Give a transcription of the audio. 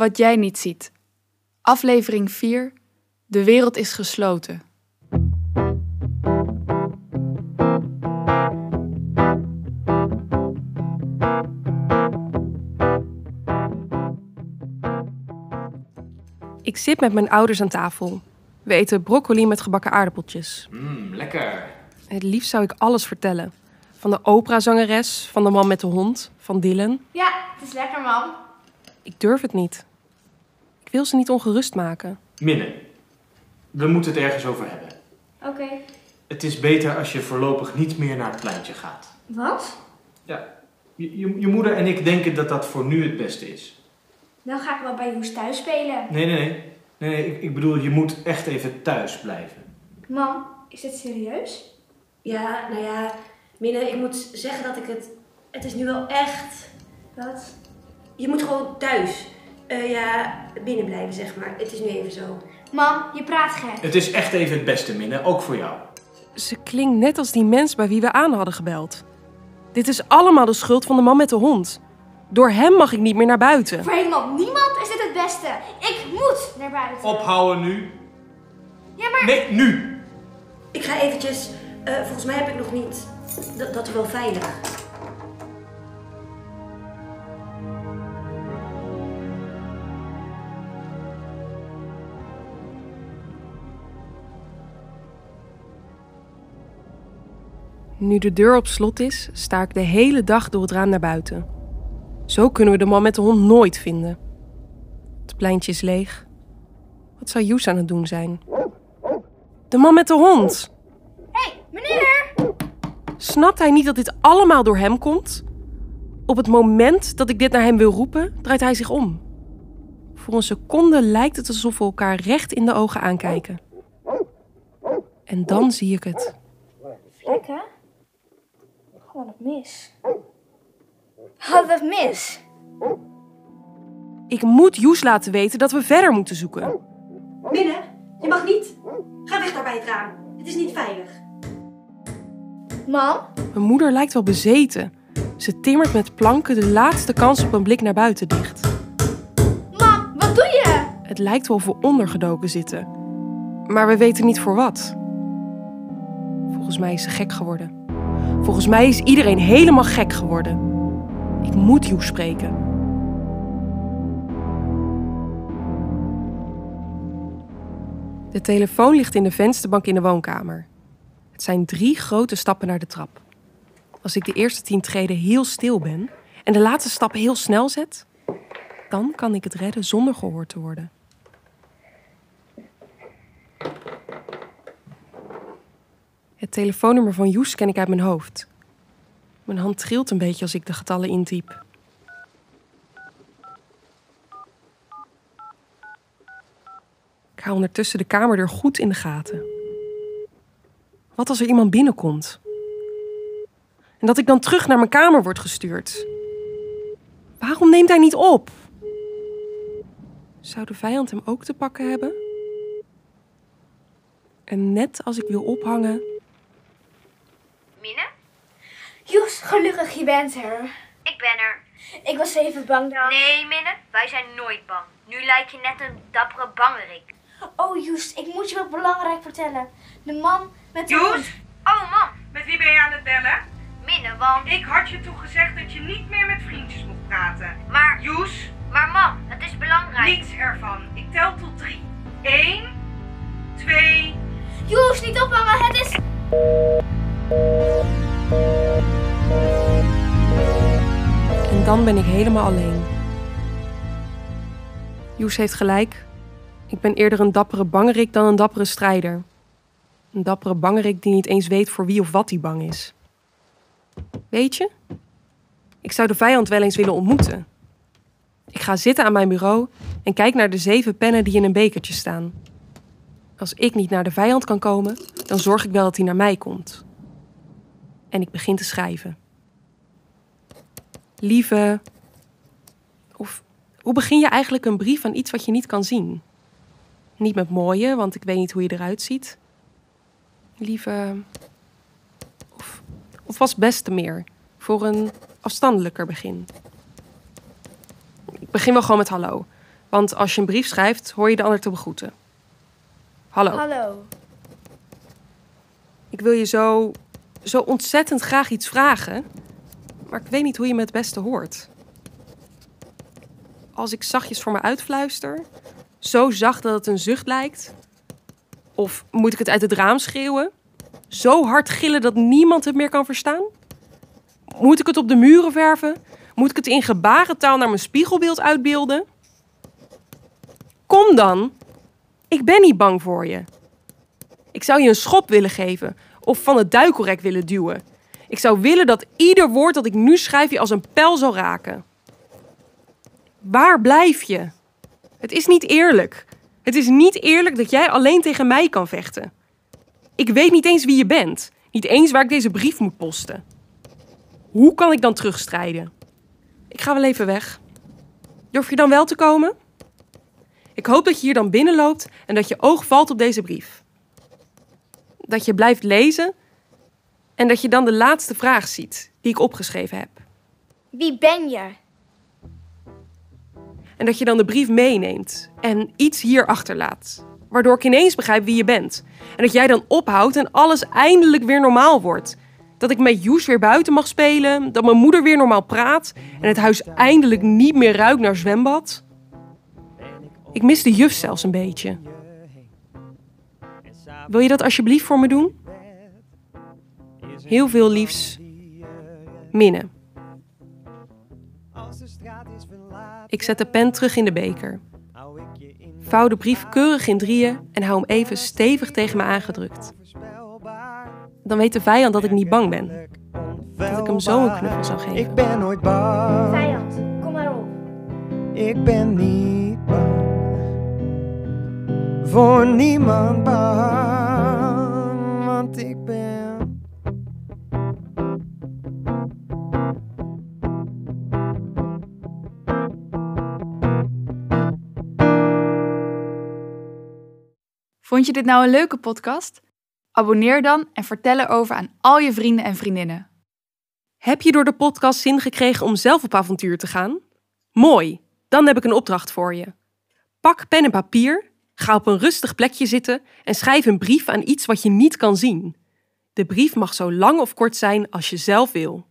Wat jij niet ziet. Aflevering 4. De wereld is gesloten. Ik zit met mijn ouders aan tafel. We eten broccoli met gebakken aardappeltjes. Mmm, lekker. Het liefst zou ik alles vertellen. Van de operazangeres, van de man met de hond, van Dylan. Ja, het is lekker, mam. Ik durf het niet. Ik wil ze niet ongerust maken. Minne, we moeten het ergens over hebben. Oké. Het is beter als je voorlopig niet meer naar het pleintje gaat. Wat? Ja, je, je, je moeder en ik denken dat dat voor nu het beste is. Dan ga ik wel bij Joes thuis spelen. Nee, nee, nee. Nee, nee ik, ik bedoel, je moet echt even thuis blijven. Mam, is dit serieus? Ja, nou ja, Minne, ik moet zeggen dat ik het... Het is nu wel echt... Wat? Je moet gewoon thuis. Eh, ja, binnen blijven, zeg maar. Het is nu even zo. Mam, je praat gek. Het is echt even het beste, Minne, ook voor jou. Ze klinkt net als die mens bij wie we aan hadden gebeld. Dit is allemaal de schuld van de man met de hond. Door hem mag ik niet meer naar buiten. Voor helemaal niemand is dit het beste. Ik moet naar buiten. Ophouden nu. Ja, maar... Nee, nu. Ik ga eventjes... eh, volgens mij heb ik nog niet... Dat, dat wel veilig. Nu de deur op slot is, sta ik de hele dag door het raam naar buiten. Zo kunnen we de man met de hond nooit vinden. Het pleintje is leeg. Wat zou Joes aan het doen zijn? De man met de hond! Hé, hey, meneer! Snapt hij niet dat dit allemaal door hem komt? Op het moment dat ik dit naar hem wil roepen, draait hij zich om. Voor een seconde lijkt het alsof we elkaar recht in de ogen aankijken. En dan zie ik het. Gewoon het mis. Hadden we het mis? Ik moet Joes laten weten dat we verder moeten zoeken. Minne, je mag niet. Ga weg daar bij het raam. Het is niet veilig. Mam? Mijn moeder lijkt wel bezeten. Ze timmert met planken de laatste kans op een blik naar buiten dicht. Mam, wat doe je? Het lijkt wel voor ondergedoken zitten. Maar we weten niet voor wat. Volgens mij is ze gek geworden. Volgens mij is iedereen helemaal gek geworden. Ik moet Joes spreken. De telefoon ligt in de vensterbank in de woonkamer. Het zijn drie grote stappen naar de trap. Als ik de eerste tien treden heel stil ben en de laatste stappen heel snel zet, dan kan ik het redden zonder gehoord te worden. Het telefoonnummer van Joes ken ik uit mijn hoofd. Mijn hand trilt een beetje als ik de getallen intyp. Ik hou ondertussen de kamerdeur goed in de gaten. Wat als er iemand binnenkomt? En dat ik dan terug naar mijn kamer word gestuurd? Waarom neemt hij niet op? Zou de vijand hem ook te pakken hebben? En net als ik wil ophangen? Joes, gelukkig je bent er. Ik ben er. Ik was even bang dat... Nee, Minne, wij zijn nooit bang. Nu lijk je net een dappere bangerik. Oh, Joes, ik moet je wat belangrijk vertellen. De man met de. Joes, Oh, man. met wie ben je aan het bellen? Minne, want... Ik had je toen gezegd dat je niet meer met vriendjes mocht praten. Maar, Joes, maar mam, het is belangrijk. niets ervan. Ik tel tot drie. Eén, twee, Joes, niet ophangen, het is... dan ben ik helemaal alleen. Joes heeft gelijk. Ik ben eerder een dappere bangerik dan een dappere strijder. Een dappere bangerik die niet eens weet voor wie of wat hij bang is. Weet je? Ik zou de vijand wel eens willen ontmoeten. Ik ga zitten aan mijn bureau en kijk naar de zeven pennen die in een bekertje staan. Als ik niet naar de vijand kan komen, dan zorg ik wel dat hij naar mij komt. En ik begin te schrijven. Lieve. Of hoe begin je eigenlijk een brief aan iets wat je niet kan zien? Niet met mooie, want ik weet niet hoe je eruit ziet. Lieve. Of, of was beste meer, voor een afstandelijker begin. Ik begin wel gewoon met hallo. Want als je een brief schrijft, hoor je de ander te begroeten. Hallo. Hallo. Ik wil je zo, zo ontzettend graag iets vragen, maar ik weet niet hoe je me het beste hoort. Als ik zachtjes voor me uitfluister, zo zacht dat het een zucht lijkt, of moet ik het uit het raam schreeuwen, zo hard gillen dat niemand het meer kan verstaan? Moet ik het op de muren verven? Moet ik het in gebarentaal naar mijn spiegelbeeld uitbeelden? Kom dan! Ik ben niet bang voor je. Ik zou je een schop willen geven of van het duikelrek willen duwen. Ik zou willen dat ieder woord dat ik nu schrijf je als een pijl zou raken. Waar blijf je? Het is niet eerlijk. Het is niet eerlijk dat jij alleen tegen mij kan vechten. Ik weet niet eens wie je bent. Niet eens waar ik deze brief moet posten. Hoe kan ik dan terugstrijden? Ik ga wel even weg. Durf je dan wel te komen? Ik hoop dat je hier dan binnenloopt en dat je oog valt op deze brief. Dat je blijft lezen en dat je dan de laatste vraag ziet die ik opgeschreven heb. Wie ben je? En dat je dan de brief meeneemt en iets hier achterlaat. Waardoor ik ineens begrijp wie je bent. En dat jij dan ophoudt en alles eindelijk weer normaal wordt. Dat ik met Joes weer buiten mag spelen. Dat mijn moeder weer normaal praat. En het huis eindelijk niet meer ruikt naar zwembad. Ik mis de juf zelfs een beetje. Wil je dat alsjeblieft voor me doen? Heel veel liefs. Minne. Ik zet de pen terug in de beker. Vouw de brief keurig in drieën en hou hem even stevig tegen me aangedrukt. Dan weet de vijand dat ik niet bang ben. Dat ik hem zo een knuffel zou geven. Ik ben nooit bang. Vijand, kom maar op. Ik ben niet bang. Voor niemand bang. Vond je dit nou een leuke podcast? Abonneer dan en vertel erover aan al je vrienden en vriendinnen. Heb je door de podcast zin gekregen om zelf op avontuur te gaan? Mooi, dan heb ik een opdracht voor je. Pak pen en papier, ga op een rustig plekje zitten en schrijf een brief aan iets wat je niet kan zien. De brief mag zo lang of kort zijn als je zelf wil.